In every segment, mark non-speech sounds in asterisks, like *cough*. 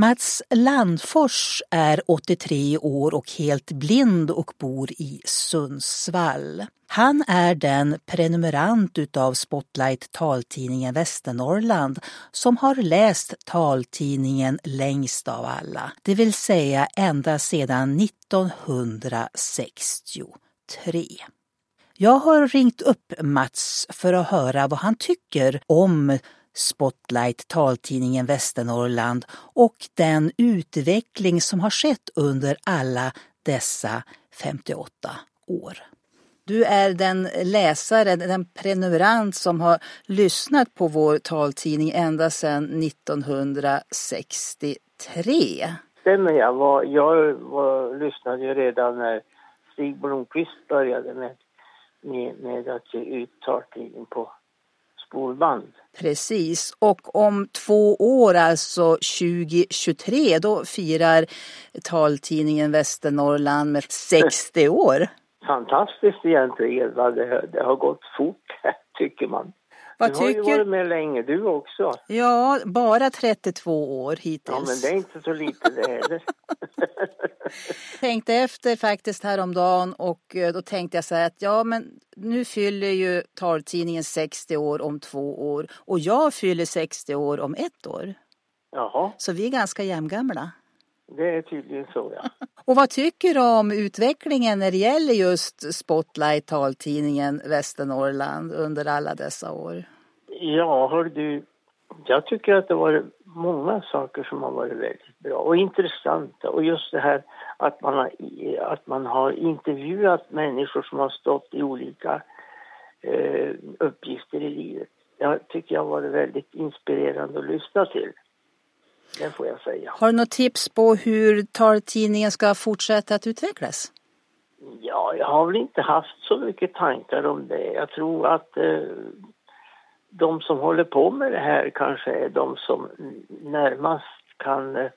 Mats Landfors är 83 år och helt blind och bor i Sundsvall. Han är den prenumerant utav Spotlight taltidningen Västernorrland som har läst taltidningen längst av alla, det vill säga ända sedan 1963. Jag har ringt upp Mats för att höra vad han tycker om Spotlight, taltidningen Västernorrland och den utveckling som har skett under alla dessa 58 år. Du är den läsare, den prenumerant som har lyssnat på vår taltidning ända sedan 1963. Stämmer jag. Var, jag var, lyssnade ju redan när Stig Blomqvist började med, med, med att ge ut taltidning på spolband. Precis, och om två år, alltså 2023, då firar taltidningen Västernorrland med 60 år. Fantastiskt egentligen det, det har gått fort, tycker man. Vad du tycker... har ju varit med länge du också. Ja, bara 32 år hittills. Ja, men det är inte så lite det heller. *laughs* tänkte efter faktiskt häromdagen och eh, då tänkte jag så här att ja men nu fyller ju taltidningen 60 år om två år och jag fyller 60 år om ett år. Jaha. Så vi är ganska jämngamla. Det är tydligen så ja. *laughs* Och vad tycker du om utvecklingen när det gäller just Spotlight taltidningen Västernorrland under alla dessa år? Ja, hör du, jag tycker att det var många saker som har varit väldigt bra och intressanta och just det här att man har, att man har intervjuat människor som har stått i olika eh, uppgifter i livet. Jag tycker jag har varit väldigt inspirerande att lyssna till. Det får jag säga. Har du något tips på hur taltidningen ska fortsätta att utvecklas? Ja, jag har väl inte haft så mycket tankar om det. Jag tror att eh, de som håller på med det här kanske är de som närmast kan eh,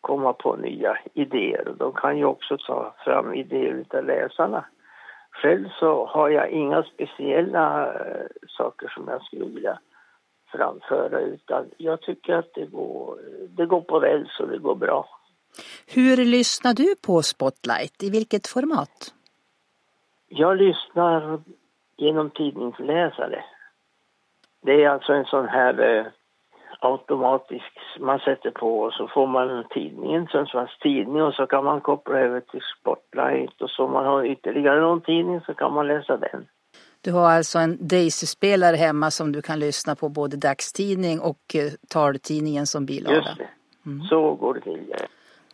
komma på nya idéer. De kan ju också ta fram idéer av läsarna. Själv så har jag inga speciella eh, saker som jag skulle vilja framföra utan jag tycker att det går, det går på räls och det går bra. Hur lyssnar du på Spotlight? I vilket format? Jag lyssnar genom tidningsläsare. Det är alltså en sån här eh, automatisk, man sätter på och så får man tidningen, Sundsvalls tidning och så kan man koppla över till Spotlight och så om man har ytterligare någon tidning så kan man läsa den. Du har alltså en Daisy-spelare hemma som du kan lyssna på både dagstidning och eh, taltidningen som bilaga. Just det, mm. så går det till.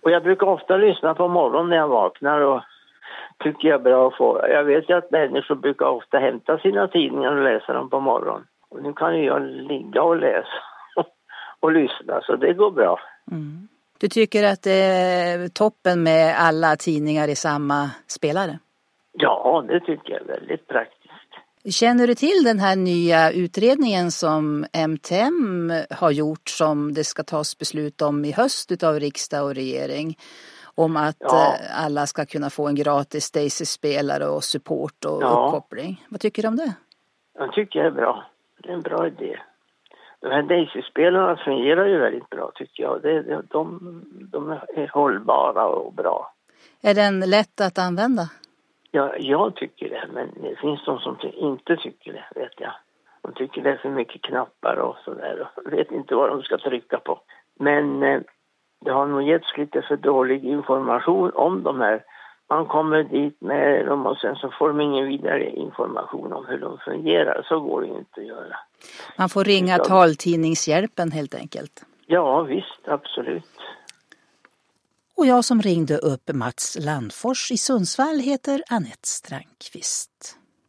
Och jag brukar ofta lyssna på morgonen när jag vaknar och tycker jag är bra att få. Jag vet ju att människor brukar ofta hämta sina tidningar och läsa dem på morgonen. Och nu kan ju jag ligga och läsa *laughs* och lyssna så det går bra. Mm. Du tycker att det är toppen med alla tidningar i samma spelare? Ja, det tycker jag är väldigt praktiskt. Känner du till den här nya utredningen som MTM har gjort som det ska tas beslut om i höst av riksdag och regering? Om att ja. Eh, alla ska kunna få en gratis Daisy-spelare och support och ja. uppkoppling. Vad tycker du om det? Jag tycker det är bra. Det är en bra idé. De här Daisy-spelarna fungerar ju väldigt bra tycker jag. Det, de, de är hållbara och bra. Är den lätt att använda? Ja, jag tycker det, men det finns de som inte tycker det, vet jag. De tycker det är för mycket knappar och sådär och *laughs* vet inte vad de ska trycka på. Men eh, det har nog getts lite för dålig information om de här. Man kommer dit med dem och sen så får de ingen vidare information om hur de fungerar. Så går det inte att göra. Man får ringa så. taltidningshjälpen helt enkelt? Ja, visst, absolut. Och jag som ringde upp Mats Landfors i Sundsvall heter Annette Strandqvist.